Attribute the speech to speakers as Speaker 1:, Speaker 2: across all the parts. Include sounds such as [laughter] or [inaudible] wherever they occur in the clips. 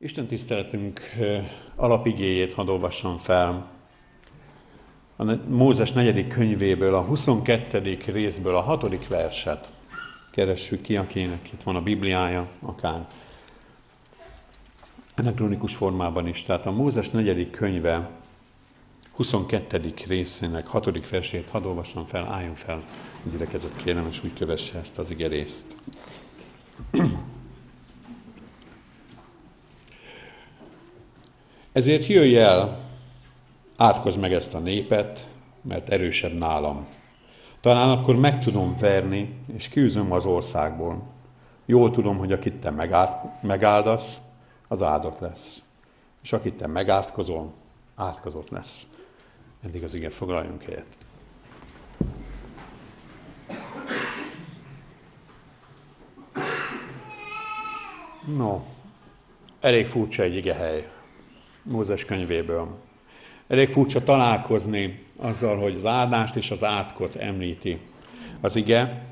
Speaker 1: Isten tiszteletünk alapigéjét hadd olvassam fel. A Mózes negyedik könyvéből, a 22. részből a hatodik verset keressük ki, akinek itt van a Bibliája, akár elektronikus formában is. Tehát a Mózes negyedik könyve 22. részének hatodik versét hadd olvassam fel, álljon fel, gyülekezet kérem, és úgy kövesse ezt az igerészt. Ezért jöjj el, átkozz meg ezt a népet, mert erősebb nálam. Talán akkor meg tudom verni, és kiűzöm az országból. Jól tudom, hogy akit te megáldasz, az áldott lesz. És akit te megátkozol, átkozott lesz. Eddig az igen, foglaljunk helyet. No, elég furcsa egy ige hely. Mózes könyvéből. Elég furcsa találkozni azzal, hogy az áldást és az átkot említi az ige,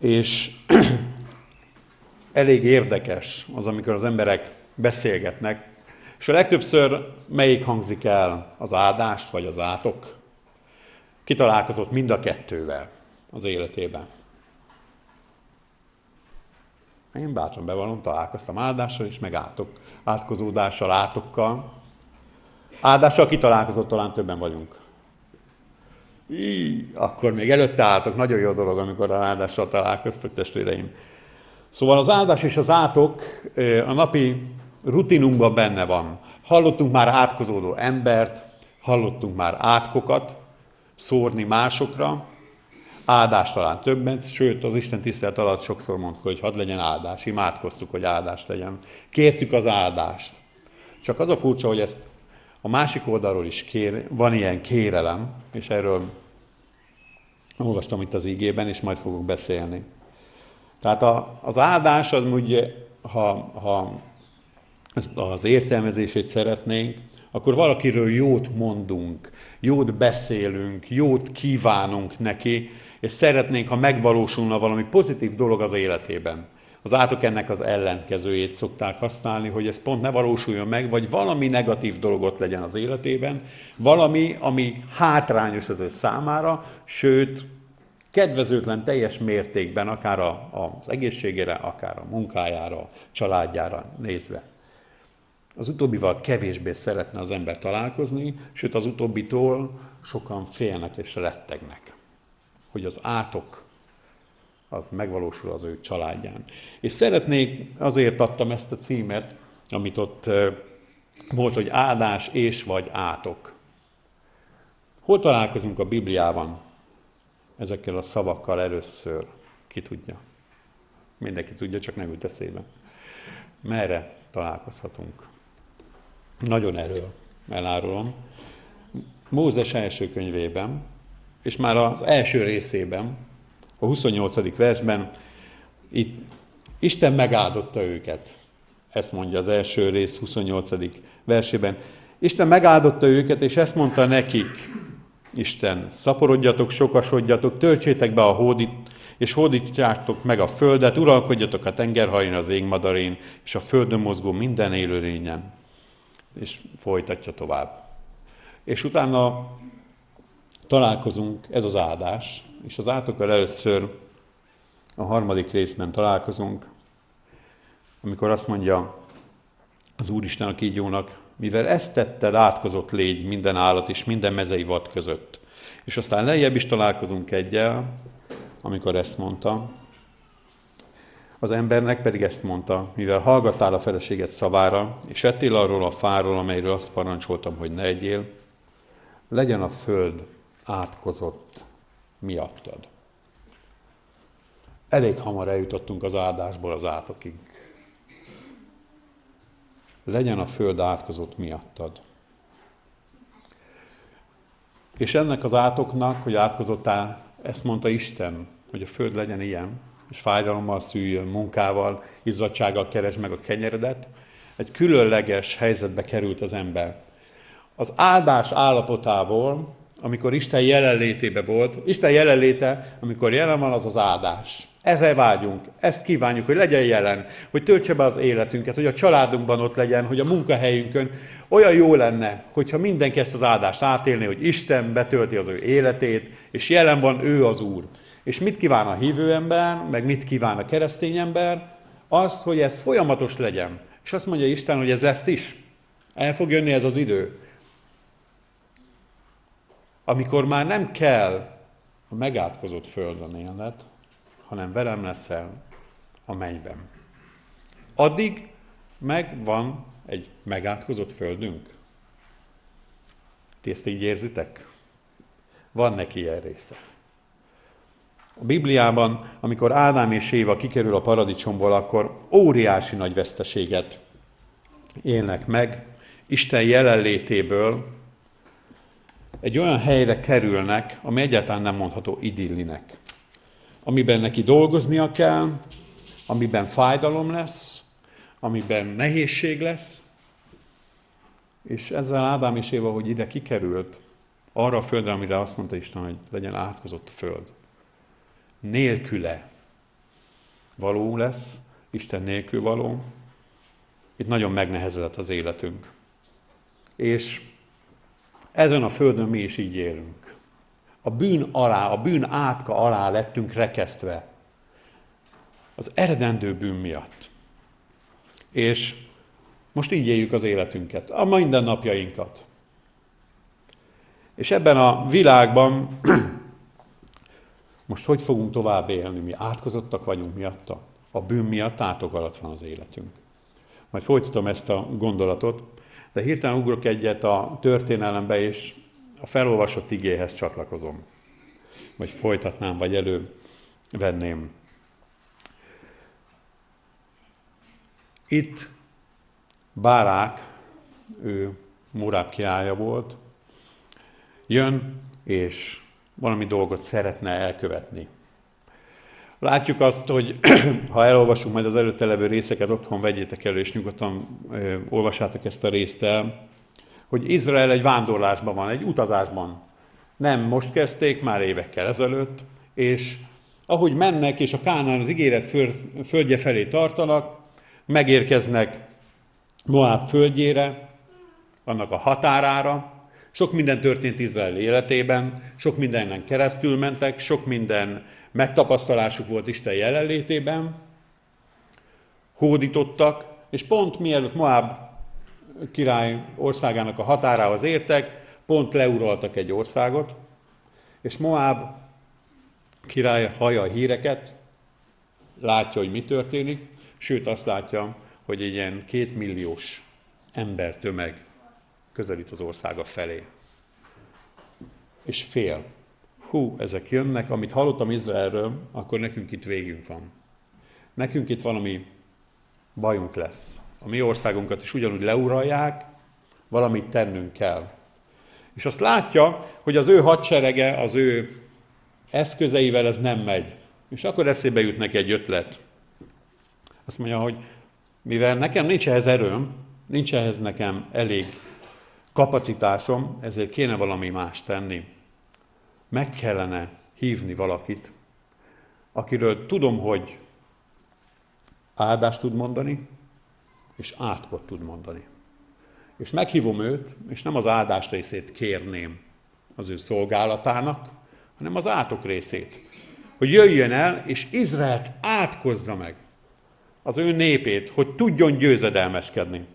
Speaker 1: és [clears throat] elég érdekes az, amikor az emberek beszélgetnek, és a legtöbbször melyik hangzik el, az áldást vagy az átok? Kitalálkozott mind a kettővel az életében. Én bátran bevallom, találkoztam áldással is, meg átok, átkozódással, átokkal. Áldással kitalálkozott, talán többen vagyunk. Í, akkor még előtte álltok, nagyon jó dolog, amikor a áldással találkoztok, testvéreim. Szóval az áldás és az átok a napi rutinunkban benne van. Hallottunk már átkozódó embert, hallottunk már átkokat szórni másokra, áldás talán többen, sőt az Isten tisztelet alatt sokszor mondtuk, hogy hadd legyen áldás, imádkoztuk, hogy áldás legyen. Kértük az áldást. Csak az a furcsa, hogy ezt a másik oldalról is kér, van ilyen kérelem, és erről olvastam itt az ígében, és majd fogok beszélni. Tehát a, az áldás, az ugye, ha, ha az értelmezését szeretnénk, akkor valakiről jót mondunk, jót beszélünk, jót kívánunk neki, és szeretnénk, ha megvalósulna valami pozitív dolog az életében. Az átok ennek az ellenkezőjét szokták használni, hogy ez pont ne valósuljon meg, vagy valami negatív dolgot legyen az életében, valami, ami hátrányos az ő számára, sőt, kedvezőtlen teljes mértékben, akár a, az egészségére, akár a munkájára, családjára nézve. Az utóbbival kevésbé szeretne az ember találkozni, sőt az utóbbitól sokan félnek és rettegnek hogy az átok az megvalósul az ő családján. És szeretnék, azért adtam ezt a címet, amit ott volt, hogy áldás és vagy átok. Hol találkozunk a Bibliában ezekkel a szavakkal először? Ki tudja? Mindenki tudja, csak nem jut eszébe. Merre találkozhatunk? Nagyon erről elárulom. Mózes első könyvében, és már az első részében, a 28. versben, itt Isten megáldotta őket. Ezt mondja az első rész 28. versében. Isten megáldotta őket, és ezt mondta nekik, Isten, szaporodjatok, sokasodjatok, töltsétek be a hódit, és hódítsátok meg a földet, uralkodjatok a tengerhajón, az égmadarin, és a földön mozgó minden élőlényen. És folytatja tovább. És utána találkozunk, ez az áldás, és az átokkal először a harmadik részben találkozunk, amikor azt mondja az Úristen a kígyónak, mivel ezt tette, átkozott légy minden állat és minden mezei vad között. És aztán lejjebb is találkozunk egyel, amikor ezt mondta, az embernek pedig ezt mondta, mivel hallgattál a feleséget szavára, és ettél arról a fáról, amelyről azt parancsoltam, hogy ne egyél, legyen a föld átkozott miattad. Elég hamar eljutottunk az áldásból az átokig. Legyen a föld átkozott miattad. És ennek az átoknak, hogy átkozottál, ezt mondta Isten, hogy a föld legyen ilyen, és fájdalommal szüljön, munkával, izzadsággal keres meg a kenyeredet, egy különleges helyzetbe került az ember. Az áldás állapotából amikor Isten jelenlétébe volt. Isten jelenléte, amikor jelen van, az az áldás. Ezzel vágyunk, ezt kívánjuk, hogy legyen jelen, hogy töltse be az életünket, hogy a családunkban ott legyen, hogy a munkahelyünkön. Olyan jó lenne, hogyha mindenki ezt az áldást átélné, hogy Isten betölti az ő életét, és jelen van ő az Úr. És mit kíván a hívő ember, meg mit kíván a keresztény ember? Azt, hogy ez folyamatos legyen. És azt mondja Isten, hogy ez lesz is. El fog jönni ez az idő. Amikor már nem kell a megátkozott földön élned, hanem velem leszel a mennyben. Addig meg van egy megátkozott földünk. Ti ezt így érzitek? Van neki ilyen része. A Bibliában, amikor Ádám és Éva kikerül a paradicsomból, akkor óriási nagy veszteséget élnek meg. Isten jelenlétéből egy olyan helyre kerülnek, ami egyáltalán nem mondható idillinek. Amiben neki dolgoznia kell, amiben fájdalom lesz, amiben nehézség lesz, és ezzel Ádám és Éva, hogy ide kikerült, arra a földre, amire azt mondta Isten, hogy legyen átkozott föld nélküle való lesz, Isten nélkül való, itt nagyon megnehezedett az életünk. És ezen a földön mi is így élünk. A bűn alá, a bűn átka alá lettünk rekesztve. Az eredendő bűn miatt. És most így éljük az életünket, a mindennapjainkat. És ebben a világban [clears throat] most hogy fogunk tovább élni? Mi átkozottak vagyunk miatta? A bűn miatt átok alatt van az életünk. Majd folytatom ezt a gondolatot, de hirtelen ugrok egyet a történelembe, és a felolvasott igéhez csatlakozom. Vagy folytatnám, vagy elővenném. Itt Bárák, ő Muráb kiállja volt, jön, és valami dolgot szeretne elkövetni. Látjuk azt, hogy [clears throat] ha elolvasunk majd az előtte levő részeket, otthon vegyétek elő, és nyugodtan ö, olvassátok ezt a részt el, hogy Izrael egy vándorlásban van, egy utazásban. Nem most kezdték, már évekkel ezelőtt, és ahogy mennek, és a Kánán az ígéret földje felé tartanak, megérkeznek Moab földjére, annak a határára, sok minden történt Izrael életében, sok mindenen keresztül mentek, sok minden megtapasztalásuk volt Isten jelenlétében, hódítottak, és pont mielőtt Moab király országának a határához értek, pont leuraltak egy országot, és Moab király hallja a híreket, látja, hogy mi történik, sőt azt látja, hogy egy ilyen kétmilliós embertömeg közelít az országa felé. És fél. Hú, ezek jönnek, amit hallottam Izraelről, akkor nekünk itt végünk van. Nekünk itt valami bajunk lesz. A mi országunkat is ugyanúgy leuralják, valamit tennünk kell. És azt látja, hogy az ő hadserege, az ő eszközeivel ez nem megy. És akkor eszébe jut neki egy ötlet. Azt mondja, hogy mivel nekem nincs ehhez erőm, nincs ehhez nekem elég kapacitásom, ezért kéne valami más tenni. Meg kellene hívni valakit, akiről tudom, hogy áldást tud mondani, és átkot tud mondani. És meghívom őt, és nem az áldás részét kérném az ő szolgálatának, hanem az átok részét. Hogy jöjjön el, és Izraelt átkozza meg az ő népét, hogy tudjon győzedelmeskedni.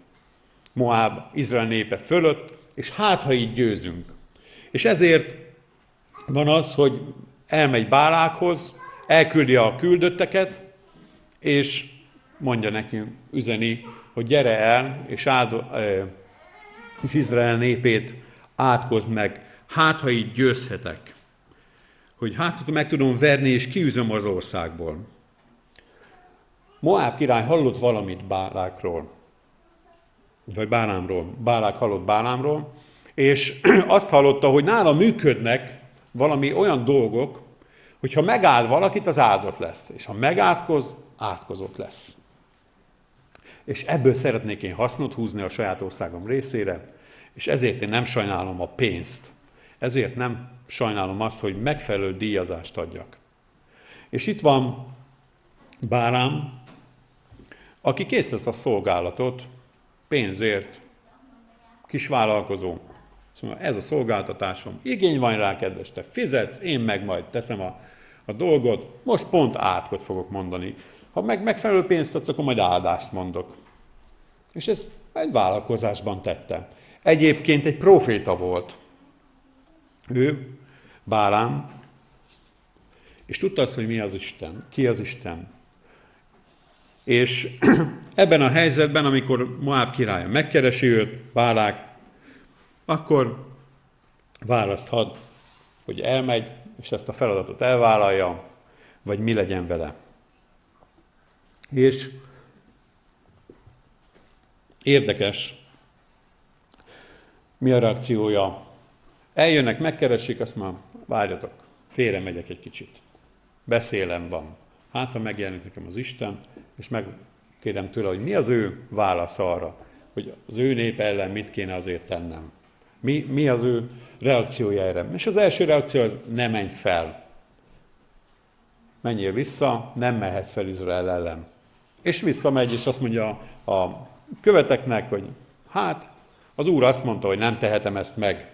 Speaker 1: Moab Izrael népe fölött, és hát, ha így győzünk. És ezért van az, hogy elmegy Bálákhoz, elküldi a küldötteket, és mondja neki, üzeni, hogy gyere el, és, áld, és Izrael népét átkozd meg, hát ha így győzhetek. Hogy hát, ha meg tudom verni, és kiűzöm az országból. Moab király hallott valamit Bálákról vagy Bálámról. Bálák hallott Bálámról, és [clears throat] azt hallotta, hogy nála működnek valami olyan dolgok, hogy ha megáld valakit, az áldott lesz. És ha megátkoz, átkozott lesz. És ebből szeretnék én hasznot húzni a saját országom részére, és ezért én nem sajnálom a pénzt. Ezért nem sajnálom azt, hogy megfelelő díjazást adjak. És itt van Bálám, aki kész ezt a szolgálatot pénzért, kisvállalkozó, Szóval ez a szolgáltatásom, igény van rá, kedves, te fizetsz, én meg majd teszem a, a dolgot, most pont átkot fogok mondani. Ha meg megfelelő pénzt adsz, akkor majd áldást mondok. És ez egy vállalkozásban tette. Egyébként egy proféta volt. Ő, Bálám, és tudta azt, hogy mi az Isten, ki az Isten. És [clears throat] ebben a helyzetben, amikor Moab királya megkeresi őt, Bálák, akkor választhat, hogy elmegy, és ezt a feladatot elvállalja, vagy mi legyen vele. És érdekes, mi a reakciója. Eljönnek, megkeresik, azt már várjatok, félre megyek egy kicsit. Beszélem van. Hát, ha megjelenik nekem az Isten, és megkérem tőle, hogy mi az ő válasz arra, hogy az ő nép ellen mit kéne azért tennem. Mi, mi az ő reakciója erre? És az első reakció az, ne menj fel. Menjél vissza, nem mehetsz fel Izrael ellen. És visszamegy, és azt mondja a követeknek, hogy hát, az úr azt mondta, hogy nem tehetem ezt meg.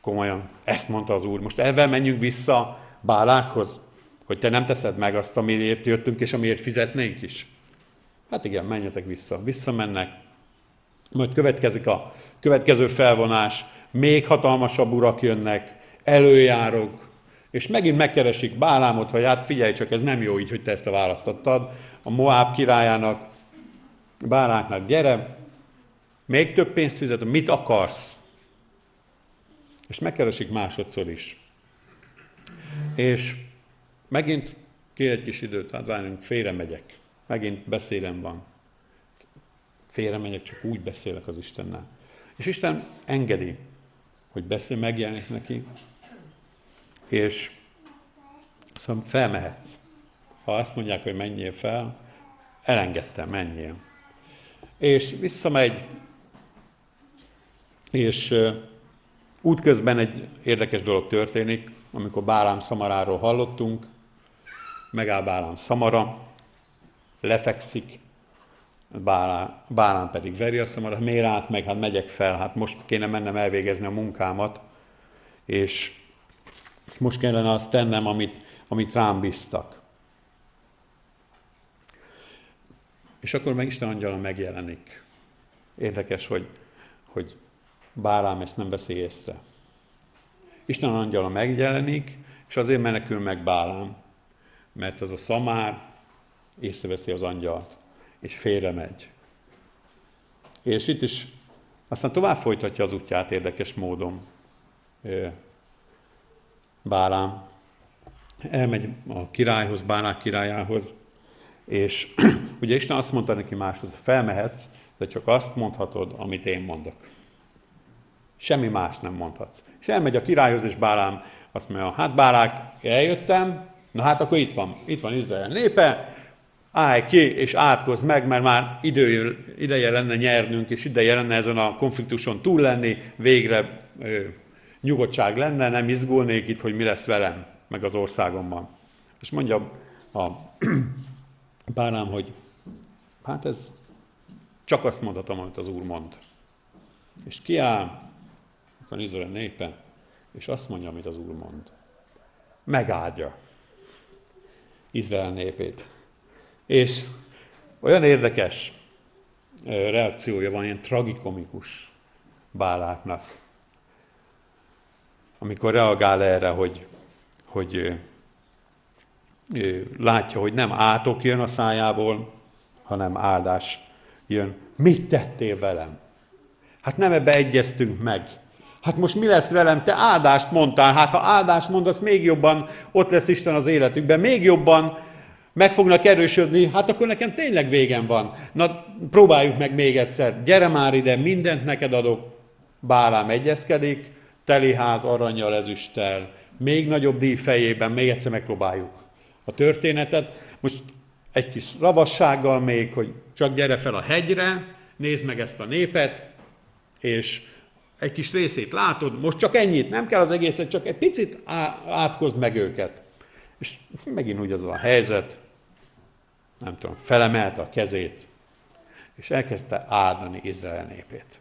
Speaker 1: Komolyan, ezt mondta az úr. Most ebben menjünk vissza Bálákhoz, hogy te nem teszed meg azt, amiért jöttünk, és amiért fizetnénk is. Hát igen, menjetek vissza. Visszamennek, majd következik a következő felvonás, még hatalmasabb urak jönnek, előjárok, és megint megkeresik Bálámot, hogy hát figyelj csak, ez nem jó így, hogy te ezt a választottad. A Moab királyának, Báláknak, gyere, még több pénzt fizetem, mit akarsz? És megkeresik másodszor is. És megint kér egy kis időt, hát várjunk, félre megyek. Megint beszélem van félre megyek, csak úgy beszélek az Istennel. És Isten engedi, hogy beszél, megjelenik neki, és szóval felmehetsz. Ha azt mondják, hogy menjél fel, elengedtem, menjél. És visszamegy, és útközben egy érdekes dolog történik, amikor Bálám szamaráról hallottunk, megáll Bálám szamara, lefekszik, Bálán, Bálán pedig veri azt mondja, miért át meg, hát megyek fel, hát most kéne mennem elvégezni a munkámat, és, és most kellene azt tennem, amit, amit rám bíztak. És akkor meg Isten angyala megjelenik. Érdekes, hogy, hogy Bálám ezt nem veszi észre. Isten angyala megjelenik, és azért menekül meg Bálám, mert az a szamár észreveszi az angyalt és félre megy. És itt is aztán tovább folytatja az útját érdekes módon. Bálám elmegy a királyhoz, Bálák királyához, és [clears throat] ugye Isten azt mondta neki máshoz, felmehetsz, de csak azt mondhatod, amit én mondok. Semmi más nem mondhatsz. És elmegy a királyhoz, és Bálám azt mondja, hát Bálák, eljöttem, na hát akkor itt van, itt van Izrael népe, állj ki és átkozd meg, mert már idő, ideje lenne nyernünk, és ideje lenne ezen a konfliktuson túl lenni, végre ö, nyugodtság lenne, nem izgulnék itt, hogy mi lesz velem, meg az országomban. És mondja a [clears throat] bánám, hogy hát ez csak azt mondhatom, amit az Úr mond. És kiáll, van Izrael népe, és azt mondja, amit az Úr mond. Megáldja Izrael népét. És olyan érdekes reakciója van, ilyen tragikomikus Báláknak, amikor reagál erre, hogy, hogy látja, hogy nem átok jön a szájából, hanem áldás jön. Mit tettél velem? Hát nem ebbe egyeztünk meg. Hát most mi lesz velem? Te áldást mondtál. Hát ha áldást mondasz, még jobban ott lesz Isten az életükben, még jobban meg fognak erősödni, hát akkor nekem tényleg végem van. Na, próbáljuk meg még egyszer. Gyere már ide, mindent neked adok. Bálám egyezkedik, teliház aranyjal, ezüsttel, még nagyobb díj fejében, még egyszer megpróbáljuk a történetet. Most egy kis ravassággal még, hogy csak gyere fel a hegyre, nézd meg ezt a népet, és egy kis részét látod, most csak ennyit, nem kell az egészet, csak egy picit átkozd meg őket. És megint úgy az a helyzet, nem tudom, felemelte a kezét, és elkezdte áldani Izrael népét.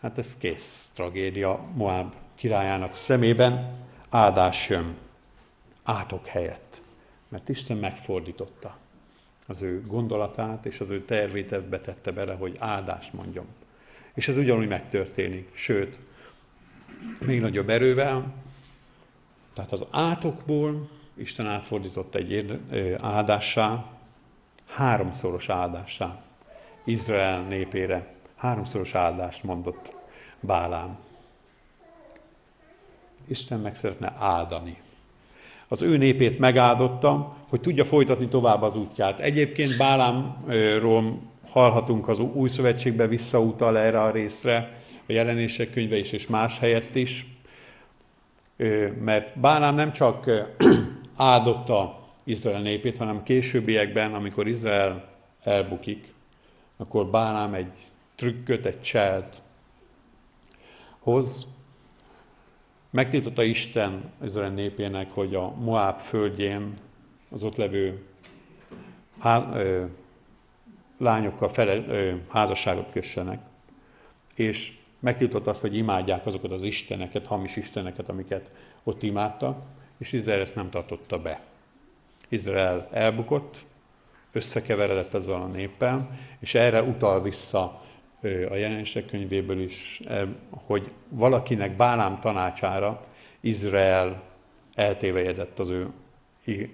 Speaker 1: Hát ez kész tragédia Moab királyának szemében, áldás jön átok helyett, mert Isten megfordította az ő gondolatát és az ő tervét betette bele, hogy áldást mondjon. És ez ugyanúgy megtörténik, sőt, még nagyobb erővel. Tehát az átokból Isten átfordított egy áldássá, háromszoros áldássá. Izrael népére háromszoros áldást mondott Bálám. Isten meg szeretne áldani. Az ő népét megáldotta, hogy tudja folytatni tovább az útját. Egyébként Bálámról hallhatunk az új szövetségbe visszautal erre a részre, a jelenések könyve is, és más helyett is. Mert Bálám nem csak áldotta Izrael népét, hanem későbbiekben, amikor Izrael elbukik, akkor Bálám egy trükköt, egy cselt hoz. Megtiltotta Isten Izrael népének, hogy a Moab földjén az ott levő há, ö, lányokkal fele, ö, házasságot kössenek. És megtiltott azt, hogy imádják azokat az isteneket, hamis isteneket, amiket ott imádtak, és Izrael ezt nem tartotta be. Izrael elbukott, összekeveredett ezzel a néppel, és erre utal vissza a jelenések könyvéből is, hogy valakinek Bálám tanácsára Izrael eltévejedett az ő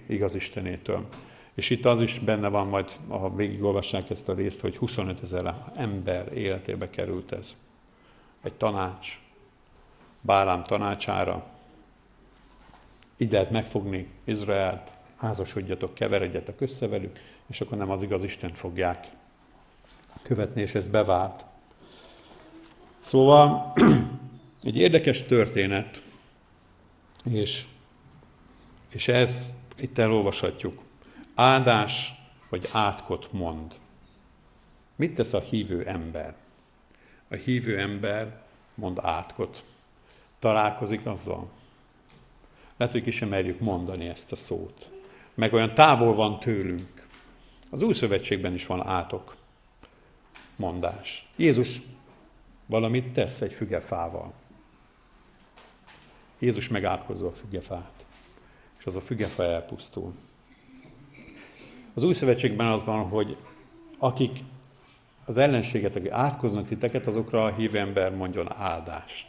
Speaker 1: igaz Istenétől. És itt az is benne van, majd ha végigolvassák ezt a részt, hogy 25 ezer ember életébe került ez. Egy tanács, Bálám tanácsára. Így lehet megfogni Izraelt, házasodjatok, keveredjetek össze velük, és akkor nem az igaz Isten fogják követni, és ez bevált. Szóval [clears throat] egy érdekes történet, és, és ezt itt elolvashatjuk. Áldás vagy átkot mond. Mit tesz a hívő ember? A hívő ember mond átkot. Találkozik azzal. Lehet, hogy ki sem merjük mondani ezt a szót. Meg olyan távol van tőlünk. Az új szövetségben is van átok mondás. Jézus valamit tesz egy fügefával. Jézus megátkozza a fügefát, és az a fügefa elpusztul. Az új szövetségben az van, hogy akik az ellenséget, akik átkoznak titeket, azokra a hív ember mondjon áldást.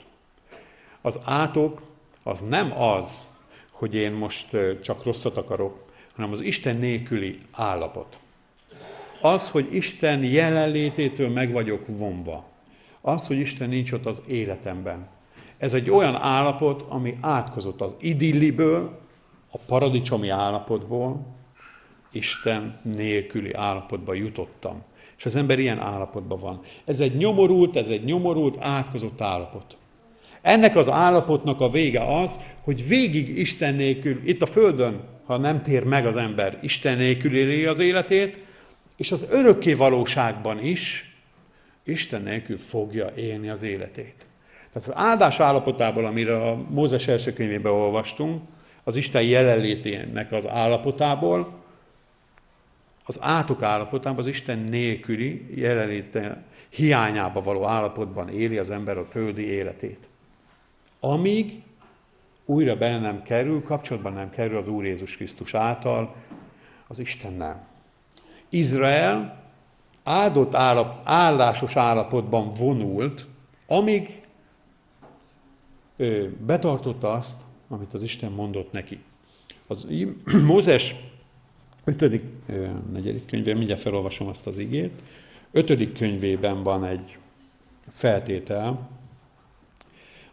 Speaker 1: Az átok az nem az, hogy én most csak rosszat akarok, hanem az Isten nélküli állapot. Az, hogy Isten jelenlététől meg vagyok vonva. Az, hogy Isten nincs ott az életemben. Ez egy olyan állapot, ami átkozott az idilliből, a paradicsomi állapotból, Isten nélküli állapotba jutottam. És az ember ilyen állapotban van. Ez egy nyomorult, ez egy nyomorult, átkozott állapot. Ennek az állapotnak a vége az, hogy végig Isten nélkül, itt a Földön, ha nem tér meg az ember, Isten nélkül éli az életét, és az örökké valóságban is Isten nélkül fogja élni az életét. Tehát az áldás állapotából, amire a Mózes első könyvében olvastunk, az Isten jelenlétének az állapotából, az átok állapotában, az Isten nélküli jelenléte hiányába való állapotban éli az ember a földi életét. Amíg újra bele nem kerül, kapcsolatban nem kerül az Úr Jézus Krisztus által az Istennel. Izrael áldott állap, állásos állapotban vonult, amíg ő betartotta azt, amit az Isten mondott neki. Az [clears throat] Mózes 5. negyedik könyvében, mindjárt felolvasom azt az igét, 5. könyvében van egy feltétel,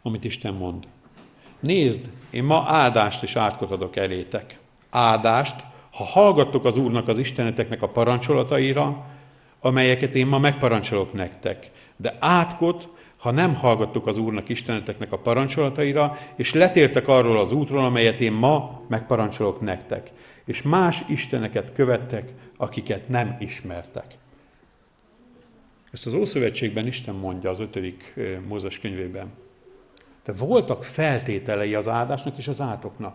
Speaker 1: amit Isten mond. Nézd, én ma áldást és átkot adok elétek. Áldást, ha hallgattok az Úrnak, az Isteneteknek a parancsolataira, amelyeket én ma megparancsolok nektek, de átkot, ha nem hallgattok az Úrnak Isteneteknek a parancsolataira, és letértek arról az útról, amelyet én ma megparancsolok nektek, és más isteneket követtek, akiket nem ismertek. Ezt az Ószövetségben Isten mondja az ötödik Mózes könyvében. De voltak feltételei az áldásnak és az átoknak.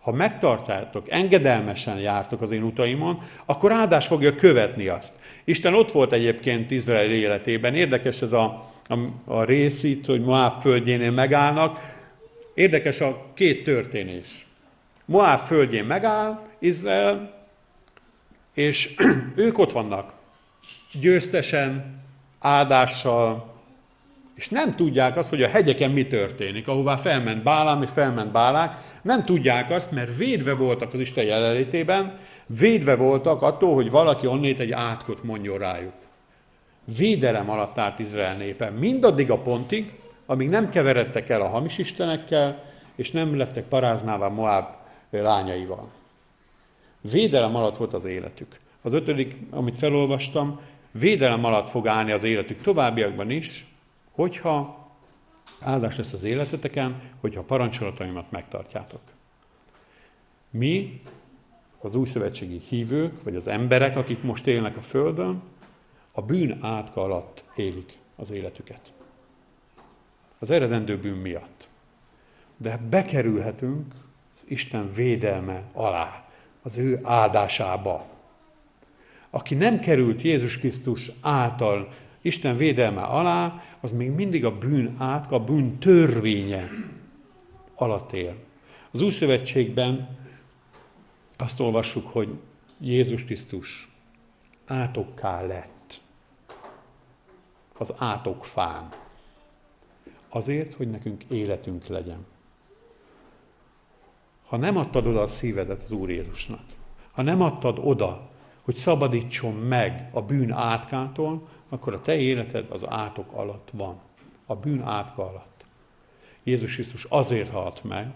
Speaker 1: ha megtartjátok, engedelmesen jártok az én utaimon, akkor áldás fogja követni azt. Isten ott volt egyébként Izrael életében. Érdekes ez a, a, a rész itt, hogy Moab földjénél megállnak. Érdekes a két történés. Moab földjén megáll Izrael, és [clears throat] ők ott vannak győztesen, áldással, és nem tudják azt, hogy a hegyeken mi történik, ahová felment Bálám és felment Bálák, nem tudják azt, mert védve voltak az Isten jelenlétében, védve voltak attól, hogy valaki onnét egy átkot mondjon rájuk. Védelem alatt állt Izrael népe, mindaddig a pontig, amíg nem keveredtek el a hamis istenekkel, és nem lettek paráznává Moab lányaival. Védelem alatt volt az életük. Az ötödik, amit felolvastam, védelem alatt fog állni az életük továbbiakban is, hogyha áldás lesz az életeteken, hogyha parancsolataimat megtartjátok. Mi, az újszövetségi hívők, vagy az emberek, akik most élnek a Földön, a bűn átka alatt élik az életüket. Az eredendő bűn miatt. De bekerülhetünk az Isten védelme alá, az ő áldásába. Aki nem került Jézus Krisztus által Isten védelme alá, az még mindig a bűn át, a bűn törvénye alatt él. Az új szövetségben azt olvassuk, hogy Jézus Krisztus átokká lett az átokfán. Azért, hogy nekünk életünk legyen. Ha nem adtad oda a szívedet az Úr Jézusnak, ha nem adtad oda, hogy szabadítson meg a bűn átkától, akkor a te életed az átok alatt van. A bűn átka alatt. Jézus Krisztus azért halt meg,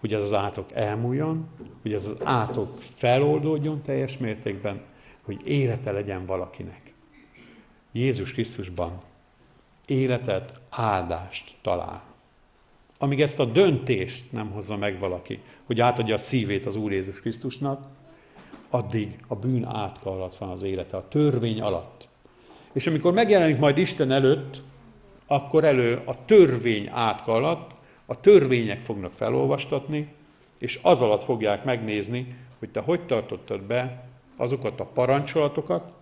Speaker 1: hogy ez az átok elmúljon, hogy ez az átok feloldódjon teljes mértékben, hogy élete legyen valakinek. Jézus Krisztusban életet, áldást talál. Amíg ezt a döntést nem hozza meg valaki, hogy átadja a szívét az Úr Jézus Krisztusnak, addig a bűn átka alatt van az élete, a törvény alatt. És amikor megjelenik majd Isten előtt, akkor elő a törvény átka alatt, a törvények fognak felolvastatni, és az alatt fogják megnézni, hogy te hogy tartottad be azokat a parancsolatokat,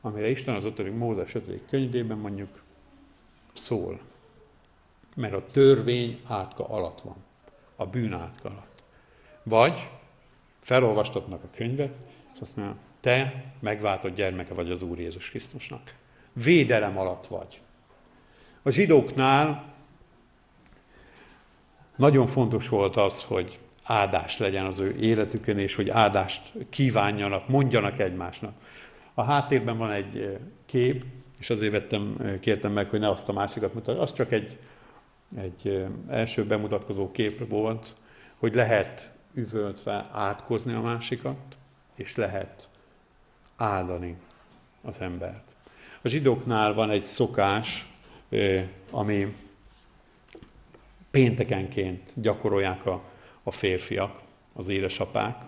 Speaker 1: amire Isten az 5. Mózes 5. könyvében mondjuk szól. Mert a törvény átka alatt van. A bűn átka alatt. Vagy felolvastatnak a könyvet, és azt mondja, te megváltott gyermeke vagy az Úr Jézus Krisztusnak. Védelem alatt vagy. A zsidóknál nagyon fontos volt az, hogy áldás legyen az ő életükön, és hogy áldást kívánjanak, mondjanak egymásnak. A háttérben van egy eh, kép, és azért vettem, eh, kértem meg, hogy ne azt a másikat mutatja. Az csak egy, egy eh, első bemutatkozó kép volt, hogy lehet üvöltve átkozni a másikat, és lehet áldani az embert. A zsidóknál van egy szokás, ami péntekenként gyakorolják a, a férfiak, az édesapák,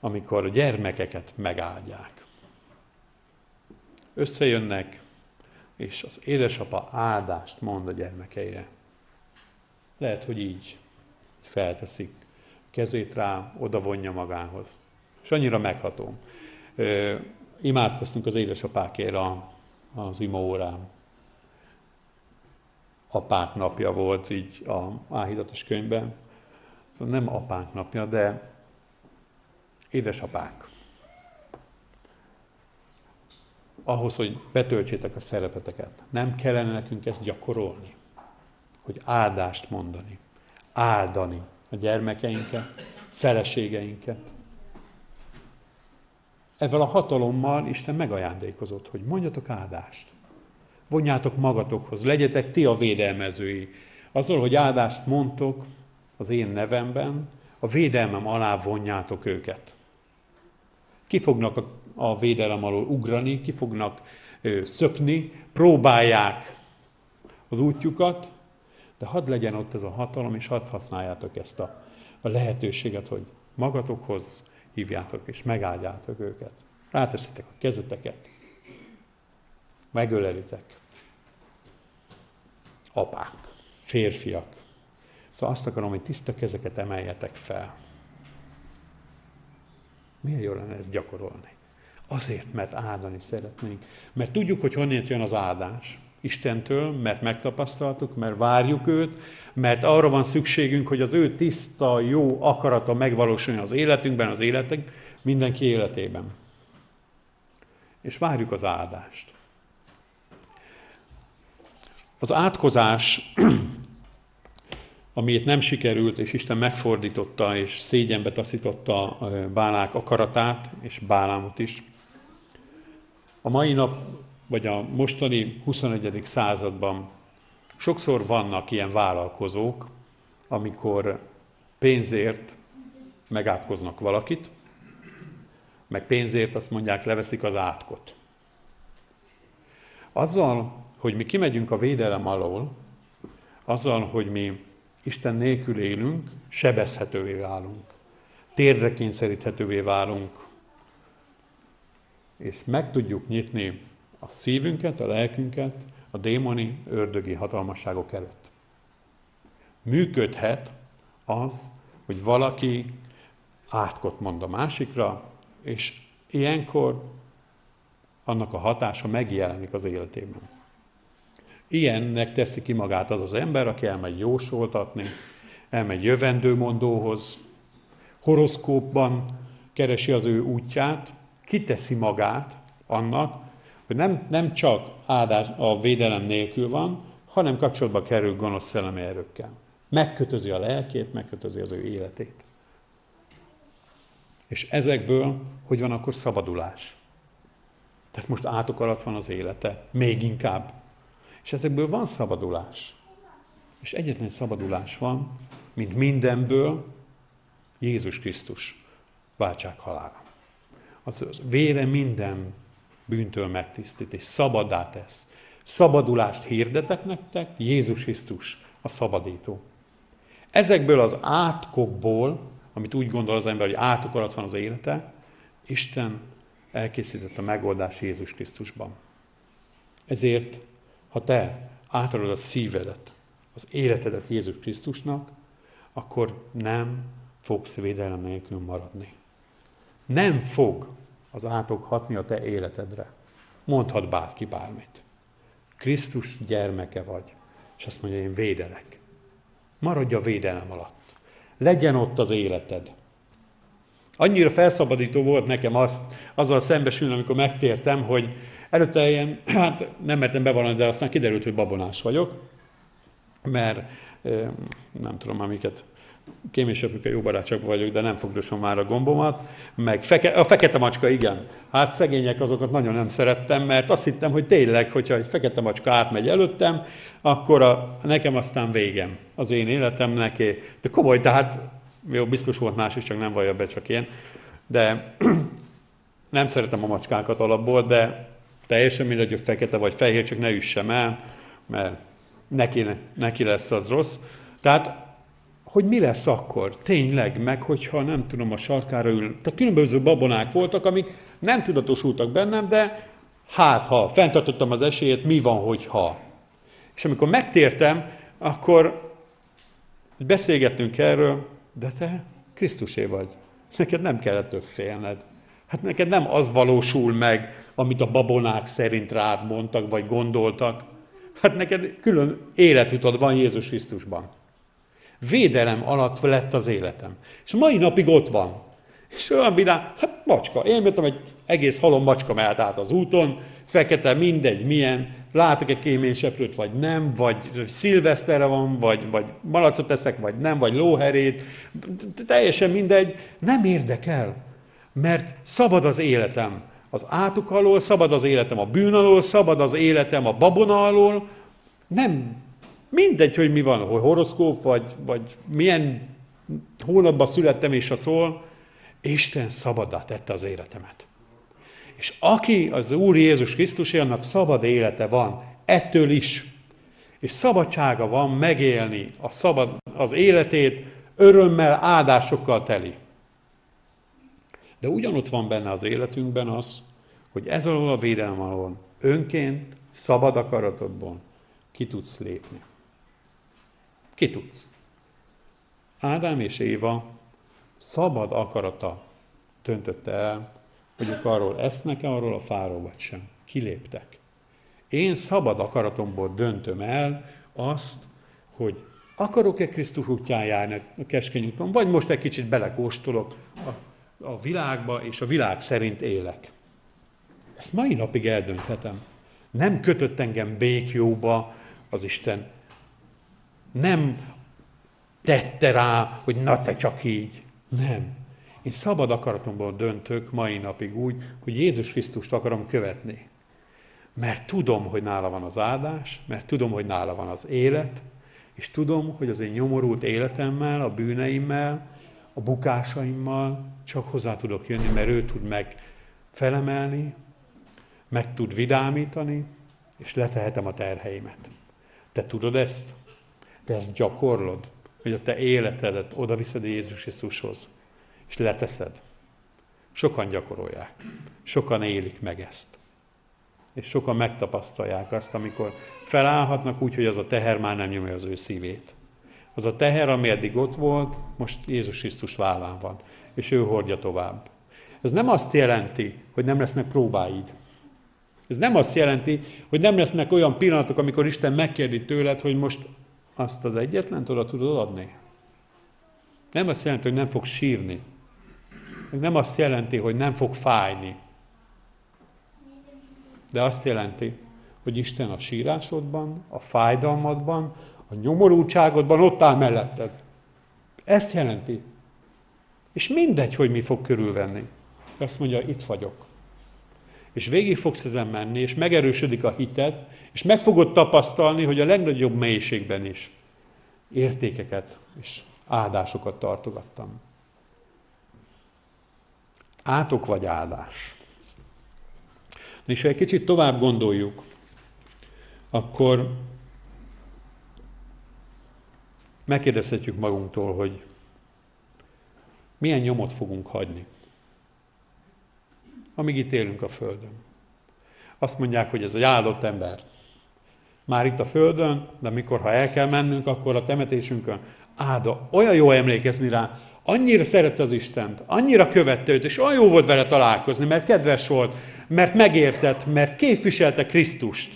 Speaker 1: amikor a gyermekeket megáldják. Összejönnek, és az édesapa áldást mond a gyermekeire. Lehet, hogy így felteszik kezét rá, odavonja magához. És annyira megható. Imádkoztunk az édesapákért az ima órán. Apák napja volt így a áhítatos könyvben. Szóval nem apánk napja, de édesapák. Ahhoz, hogy betöltsétek a szerepeteket, nem kellene nekünk ezt gyakorolni, hogy áldást mondani, áldani a gyermekeinket, feleségeinket, ezzel a hatalommal Isten megajándékozott, hogy mondjatok áldást. Vonjátok magatokhoz, legyetek ti a védelmezői. Azzal, hogy áldást mondtok az én nevemben, a védelmem alá vonjátok őket. Ki fognak a, a védelem alól ugrani, ki fognak szökni, próbálják az útjukat, de hadd legyen ott ez a hatalom, és hadd használjátok ezt a, a lehetőséget, hogy magatokhoz hívjátok, és megáldjátok őket. Ráteszitek a kezeteket, megölelitek. Apák, férfiak, Szóval azt akarom, hogy tiszta kezeket emeljetek fel. Milyen jó lenne ezt gyakorolni? Azért, mert áldani szeretnénk. Mert tudjuk, hogy honnan jön az áldás. Istentől, mert megtapasztaltuk, mert várjuk őt, mert arra van szükségünk, hogy az ő tiszta, jó akarata megvalósuljon az életünkben, az életek, mindenki életében. És várjuk az áldást. Az átkozás, [clears throat] amit nem sikerült, és Isten megfordította, és szégyenbe taszította Bálák akaratát, és Bálámot is. A mai nap, vagy a mostani 21. században sokszor vannak ilyen vállalkozók, amikor pénzért megátkoznak valakit, meg pénzért azt mondják, leveszik az átkot. Azzal, hogy mi kimegyünk a védelem alól, azzal, hogy mi Isten nélkül élünk, sebezhetővé válunk. Térdre kényszeríthetővé válunk. És meg tudjuk nyitni a szívünket, a lelkünket a démoni, ördögi hatalmasságok előtt. Működhet az, hogy valaki átkot mond a másikra, és ilyenkor annak a hatása megjelenik az életében. Ilyennek teszi ki magát az az ember, aki elmegy jósoltatni, elmegy jövendőmondóhoz, horoszkópban keresi az ő útját, kiteszi magát annak, hogy nem, nem csak áldás a védelem nélkül van, hanem kapcsolatba kerül gonosz szellemi erőkkel. Megkötözi a lelkét, megkötözi az ő életét. És ezekből hogy van akkor szabadulás? Tehát most átok alatt van az élete, még inkább. És ezekből van szabadulás. És egyetlen szabadulás van, mint mindenből, Jézus Krisztus váltság halála. Az, az vére minden bűntől megtisztít, és szabaddá tesz. Szabadulást hirdetek nektek, Jézus Krisztus a szabadító. Ezekből az átkokból, amit úgy gondol az ember, hogy átok alatt van az élete, Isten elkészített a megoldás Jézus Krisztusban. Ezért ha te átadod a szívedet, az életedet Jézus Krisztusnak, akkor nem fogsz védelem nélkül maradni. Nem fog az átok hatni a te életedre. Mondhat bárki bármit. Krisztus gyermeke vagy, és azt mondja, én védelek. Maradj a védelem alatt. Legyen ott az életed. Annyira felszabadító volt nekem azt, azzal szembesülni, amikor megtértem, hogy Előtte ilyen, [clears throat] hát nem mertem bevallani, de aztán kiderült, hogy babonás vagyok, mert nem tudom már miket, Kém és apika jó barátság vagyok, de nem fogdosom már a gombomat. Meg feke, a fekete macska, igen. Hát szegények azokat nagyon nem szerettem, mert azt hittem, hogy tényleg, hogyha egy fekete macska átmegy előttem, akkor a, nekem aztán végem az én életemnek. De komoly, tehát jó, biztos volt más is, csak nem vallja be, csak én. De [clears throat] nem szeretem a macskákat alapból, de Teljesen mindegy, hogy fekete vagy fehér, csak ne üssem el, mert neki, neki lesz az rossz. Tehát, hogy mi lesz akkor? Tényleg, meg hogyha nem tudom, a sarkára ül. Tehát különböző babonák voltak, amik nem tudatosultak bennem, de hát ha, fenntartottam az esélyét, mi van, hogyha. És amikor megtértem, akkor beszélgettünk erről, de te Krisztusé vagy. Neked nem kellett több félned. Hát neked nem az valósul meg, amit a babonák szerint rád mondtak, vagy gondoltak. Hát neked külön életutad van Jézus Krisztusban. Védelem alatt lett az életem. És mai napig ott van. És olyan vidám, hát macska. Én jöttem egy egész halom macska mehet át az úton, fekete, mindegy, milyen, látok egy kéményseprőt, vagy nem, vagy szilveszterre van, vagy, vagy malacot eszek, vagy nem, vagy lóherét, teljesen mindegy, nem érdekel mert szabad az életem az átok alól, szabad az életem a bűn alól, szabad az életem a babona alól. Nem, mindegy, hogy mi van, hogy horoszkóp, vagy, vagy milyen hónapban születtem és a szól, Isten szabaddá tette az életemet. És aki az Úr Jézus Krisztus, annak szabad élete van, ettől is. És szabadsága van megélni a szabad, az életét örömmel, áldásokkal teli. De ugyanott van benne az életünkben az, hogy ez alól a védelem alól önként, szabad akaratodból ki tudsz lépni. Ki tudsz. Ádám és Éva szabad akarata döntötte el, hogy ők arról esznek-e arról a fáról vagy sem. Kiléptek. Én szabad akaratomból döntöm el azt, hogy akarok-e Krisztus útján járni a keskeny úton, vagy most egy kicsit belekóstolok a, a világba, és a világ szerint élek. Ezt mai napig eldönthetem. Nem kötött engem békjóba az Isten. Nem tette rá, hogy na te csak így. Nem. Én szabad akaratomból döntök mai napig úgy, hogy Jézus Krisztust akarom követni. Mert tudom, hogy nála van az áldás, mert tudom, hogy nála van az élet, és tudom, hogy az én nyomorult életemmel, a bűneimmel, a bukásaimmal csak hozzá tudok jönni, mert ő tud meg felemelni, meg tud vidámítani, és letehetem a terheimet. Te tudod ezt? Te ezt gyakorlod, hogy a te életedet oda viszed Jézus Krisztushoz, és leteszed. Sokan gyakorolják, sokan élik meg ezt. És sokan megtapasztalják azt, amikor felállhatnak úgy, hogy az a teher már nem nyomja az ő szívét. Az a teher, ami eddig ott volt, most Jézus Krisztus vállán van, és ő hordja tovább. Ez nem azt jelenti, hogy nem lesznek próbáid. Ez nem azt jelenti, hogy nem lesznek olyan pillanatok, amikor Isten megkérdi tőled, hogy most azt az egyetlen oda tudod adni. Nem azt jelenti, hogy nem fog sírni. Nem azt jelenti, hogy nem fog fájni. De azt jelenti, hogy Isten a sírásodban, a fájdalmadban, a nyomorultságodban ott áll melletted. Ezt jelenti. És mindegy, hogy mi fog körülvenni. Azt mondja, itt vagyok. És végig fogsz ezen menni, és megerősödik a hited, és meg fogod tapasztalni, hogy a legnagyobb mélységben is értékeket és áldásokat tartogattam. Átok vagy áldás. És ha egy kicsit tovább gondoljuk, akkor megkérdezhetjük magunktól, hogy milyen nyomot fogunk hagyni, amíg itt élünk a Földön. Azt mondják, hogy ez egy áldott ember. Már itt a Földön, de mikor, ha el kell mennünk, akkor a temetésünkön áda. Olyan jó emlékezni rá, annyira szerette az Istent, annyira követte őt, és olyan jó volt vele találkozni, mert kedves volt, mert megértett, mert képviselte Krisztust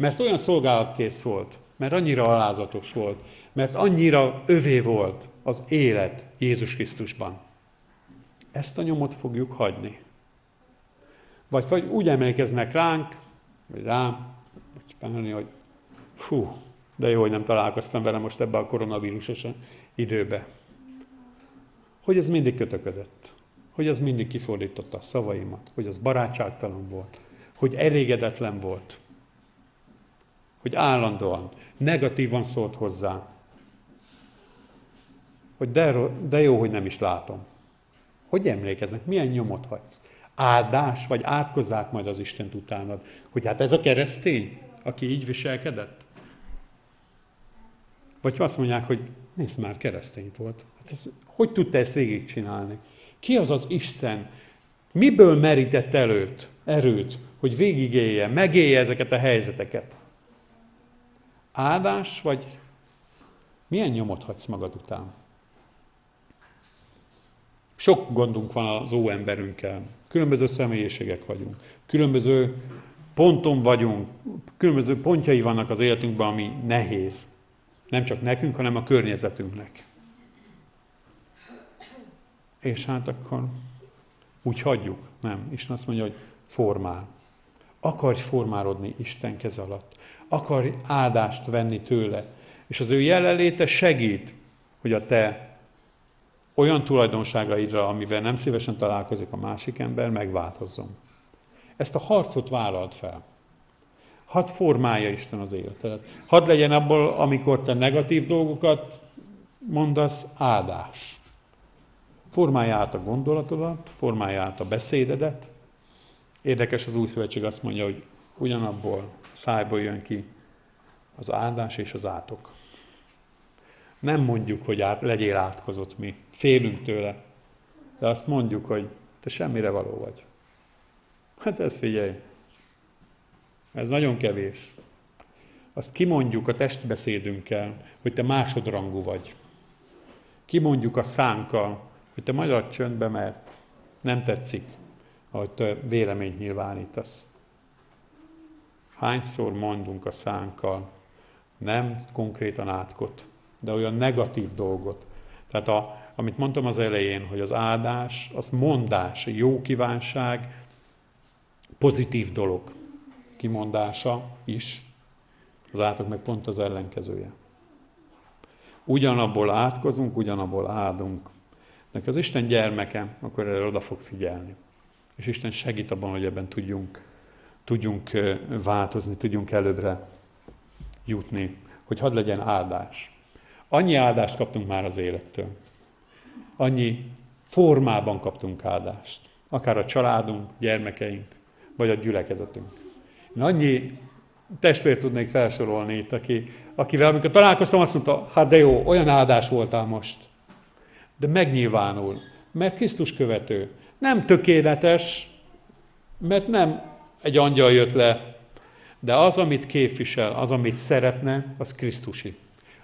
Speaker 1: mert olyan szolgálatkész volt, mert annyira alázatos volt, mert annyira övé volt az élet Jézus Krisztusban. Ezt a nyomot fogjuk hagyni. Vagy, vagy úgy emlékeznek ránk, vagy rám, pálni, hogy fú, de jó, hogy nem találkoztam vele most ebbe a koronavírusos időbe. Hogy ez mindig kötöködött. Hogy az mindig kifordította a szavaimat. Hogy az barátságtalan volt. Hogy elégedetlen volt hogy állandóan negatívan szólt hozzá, hogy de, de jó, hogy nem is látom. Hogy emlékeznek? Milyen nyomot hagysz? Áldás, vagy átkozzák majd az Isten utánad, hogy hát ez a keresztény, aki így viselkedett? Vagy azt mondják, hogy nézd már, keresztény volt. Hát ez, hogy tudta ezt végigcsinálni? Ki az az Isten? Miből merített előtt, erőt, hogy végigélje, megélje ezeket a helyzeteket? Áldás, vagy milyen nyomot hagysz magad után? Sok gondunk van az óemberünkkel. Különböző személyiségek vagyunk. Különböző ponton vagyunk. Különböző pontjai vannak az életünkben, ami nehéz. Nem csak nekünk, hanem a környezetünknek. És hát akkor úgy hagyjuk. Nem. Isten azt mondja, hogy formál. Akarj formálódni Isten kez alatt akar áldást venni tőle. És az ő jelenléte segít, hogy a te olyan tulajdonságaidra, amivel nem szívesen találkozik a másik ember, megváltozzon. Ezt a harcot vállalt fel. Hadd formálja Isten az életedet. Hadd legyen abból, amikor te negatív dolgokat mondasz, áldás. Formálja át a gondolatodat, formálja át a beszédedet. Érdekes az új szövetség azt mondja, hogy ugyanabból szájból jön ki az áldás és az átok. Nem mondjuk, hogy át, legyél átkozott mi. Félünk tőle. De azt mondjuk, hogy te semmire való vagy. Hát ez figyelj. Ez nagyon kevés. Azt kimondjuk a testbeszédünkkel, hogy te másodrangú vagy. kimondjuk a szánkkal, hogy te magyar csöndbe, mert nem tetszik, ahogy te véleményt nyilvánítasz. Hányszor mondunk a szánkkal, nem konkrétan átkot, de olyan negatív dolgot. Tehát a, amit mondtam az elején, hogy az áldás, az mondás, jó kívánság, pozitív dolog kimondása is, az átok meg pont az ellenkezője. Ugyanabból átkozunk, ugyanabból áldunk. Nek az Isten gyermeke, akkor erre oda fog figyelni. És Isten segít abban, hogy ebben tudjunk, tudjunk változni, tudjunk előbbre jutni, hogy hadd legyen áldás. Annyi áldást kaptunk már az élettől. Annyi formában kaptunk áldást. Akár a családunk, gyermekeink, vagy a gyülekezetünk. Én annyi testvér tudnék felsorolni itt, aki, akivel amikor találkoztam, azt mondta, hát de jó, olyan áldás voltál most. De megnyilvánul, mert Krisztus követő. Nem tökéletes, mert nem egy angyal jött le, de az, amit képvisel, az, amit szeretne, az Krisztusi.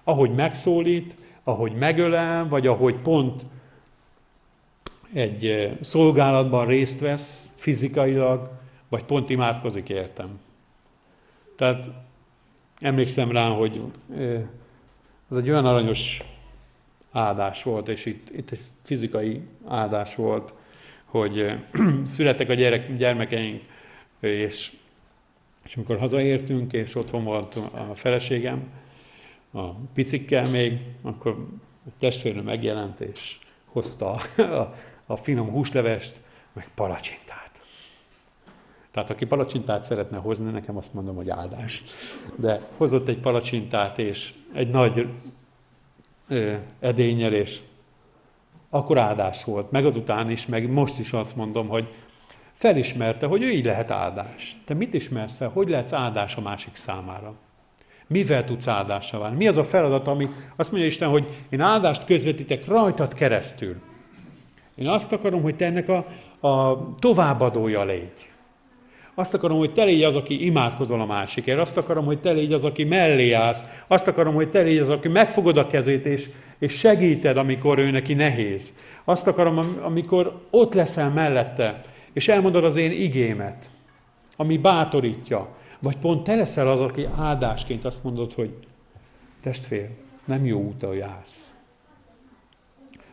Speaker 1: Ahogy megszólít, ahogy megölel, vagy ahogy pont egy eh, szolgálatban részt vesz fizikailag, vagy pont imádkozik értem. Tehát emlékszem rá, hogy ez egy olyan aranyos áldás volt, és itt, itt egy fizikai áldás volt, hogy [clears throat] születtek a gyerek, gyermekeink, és, és amikor hazaértünk, és otthon volt a feleségem, a picikkel még, akkor a testvérnő megjelent, és hozta a, a finom húslevest, meg palacsintát. Tehát aki palacsintát szeretne hozni, nekem azt mondom, hogy áldás. De hozott egy palacsintát és egy nagy ö, edényel, és akkor áldás volt. Meg azután is, meg most is azt mondom, hogy felismerte, hogy ő így lehet áldás. Te mit ismersz fel? Hogy lehetsz áldás a másik számára? Mivel tudsz áldásra válni? Mi az a feladat, ami azt mondja Isten, hogy én áldást közvetítek rajtad keresztül. Én azt akarom, hogy te ennek a, a továbbadója légy. Azt akarom, hogy te légy az, aki imádkozol a másikért. Azt akarom, hogy te légy az, aki mellé állsz. Azt akarom, hogy te légy az, aki megfogod a kezét, és, és segíted, amikor ő neki nehéz. Azt akarom, amikor ott leszel mellette, és elmondod az én igémet, ami bátorítja. Vagy pont te leszel az, aki áldásként azt mondod, hogy testvér, nem jó úton jársz.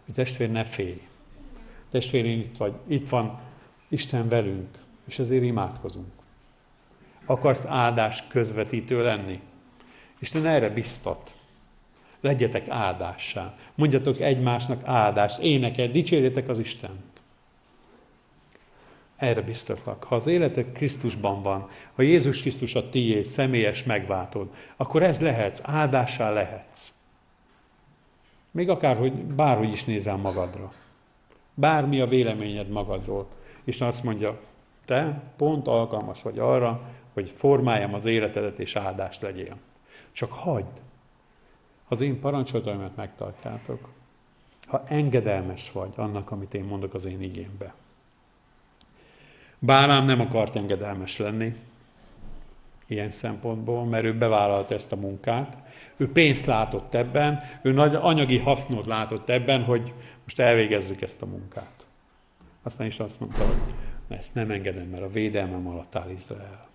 Speaker 1: Hogy testvér, ne félj. Testvér, itt, vagy, itt van Isten velünk és ezért imádkozunk. Akarsz áldás közvetítő lenni? Isten erre biztat. Legyetek áldássá. Mondjatok egymásnak áldást, énekel, dicsérjetek az Istent. Erre biztatlak. Ha az életed Krisztusban van, ha Jézus Krisztus a tiéd, személyes megváltod, akkor ez lehetsz, áldássá lehetsz. Még akár, hogy bárhogy is nézel magadra. Bármi a véleményed magadról. Isten azt mondja, te pont alkalmas vagy arra, hogy formáljam az életedet és áldást legyél. Csak hagyd, az én parancsolataimat megtartjátok, ha engedelmes vagy annak, amit én mondok az én igémbe. Bálám nem akart engedelmes lenni, ilyen szempontból, mert ő bevállalta ezt a munkát. Ő pénzt látott ebben, ő nagy anyagi hasznot látott ebben, hogy most elvégezzük ezt a munkát. Aztán is azt mondta, hogy ezt nem engedem, mert a védelmem alatt áll Izrael.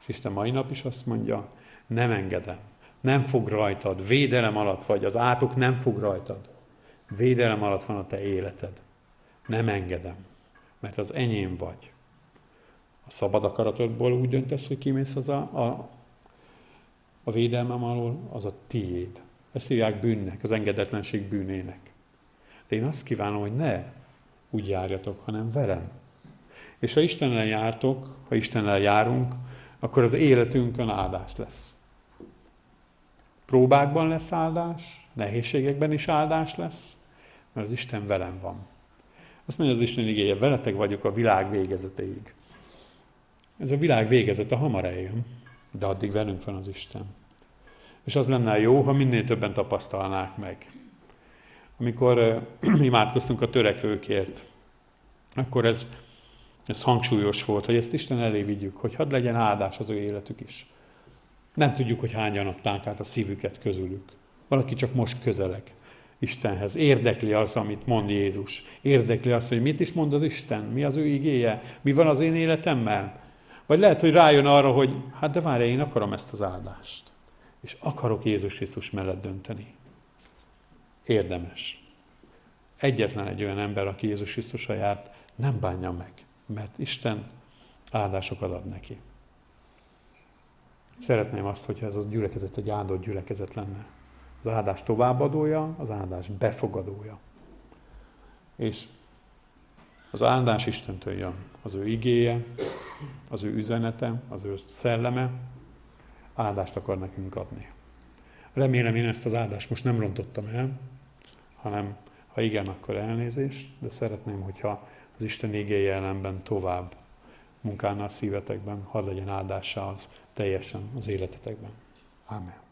Speaker 1: És Isten mai nap is azt mondja, nem engedem, nem fog rajtad, védelem alatt vagy, az átok nem fog rajtad. Védelem alatt van a te életed. Nem engedem, mert az enyém vagy. A szabad akaratodból úgy döntesz, hogy kimész az a, a, a védelmem alól, az a tiéd. Ezt hívják bűnnek, az engedetlenség bűnének. De én azt kívánom, hogy ne úgy járjatok, hanem velem. És ha Istennel jártok, ha Istennel járunk, akkor az életünkön áldás lesz. Próbákban lesz áldás, nehézségekben is áldás lesz, mert az Isten velem van. Azt mondja az Isten igéje, veletek vagyok a világ végezeteig. Ez a világ végezete hamar eljön, de addig velünk van az Isten. És az lenne jó, ha minél többen tapasztalnák meg. Amikor [clears throat] imádkoztunk a törekvőkért, akkor ez ez hangsúlyos volt, hogy ezt Isten elé vigyük, hogy hadd legyen áldás az ő életük is. Nem tudjuk, hogy hányan adták át a szívüket közülük. Valaki csak most közeleg. Istenhez. Érdekli az, amit mond Jézus. Érdekli az, hogy mit is mond az Isten, mi az ő igéje, mi van az én életemmel. Vagy lehet, hogy rájön arra, hogy hát de várj, én akarom ezt az áldást. És akarok Jézus Krisztus mellett dönteni. Érdemes. Egyetlen egy olyan ember, aki Jézus Krisztusra járt, nem bánja meg, mert Isten áldásokat ad neki. Szeretném azt, hogyha ez az gyülekezet egy áldott gyülekezet lenne. Az áldás továbbadója, az áldás befogadója. És az áldás Istentől jön. Az ő igéje, az ő üzenete, az ő szelleme áldást akar nekünk adni. Remélem én ezt az áldást most nem rontottam el, hanem ha igen, akkor elnézést, de szeretném, hogyha az Isten igéje ellenben tovább munkálna a szívetekben, hadd legyen áldása az teljesen az életetekben. Amen.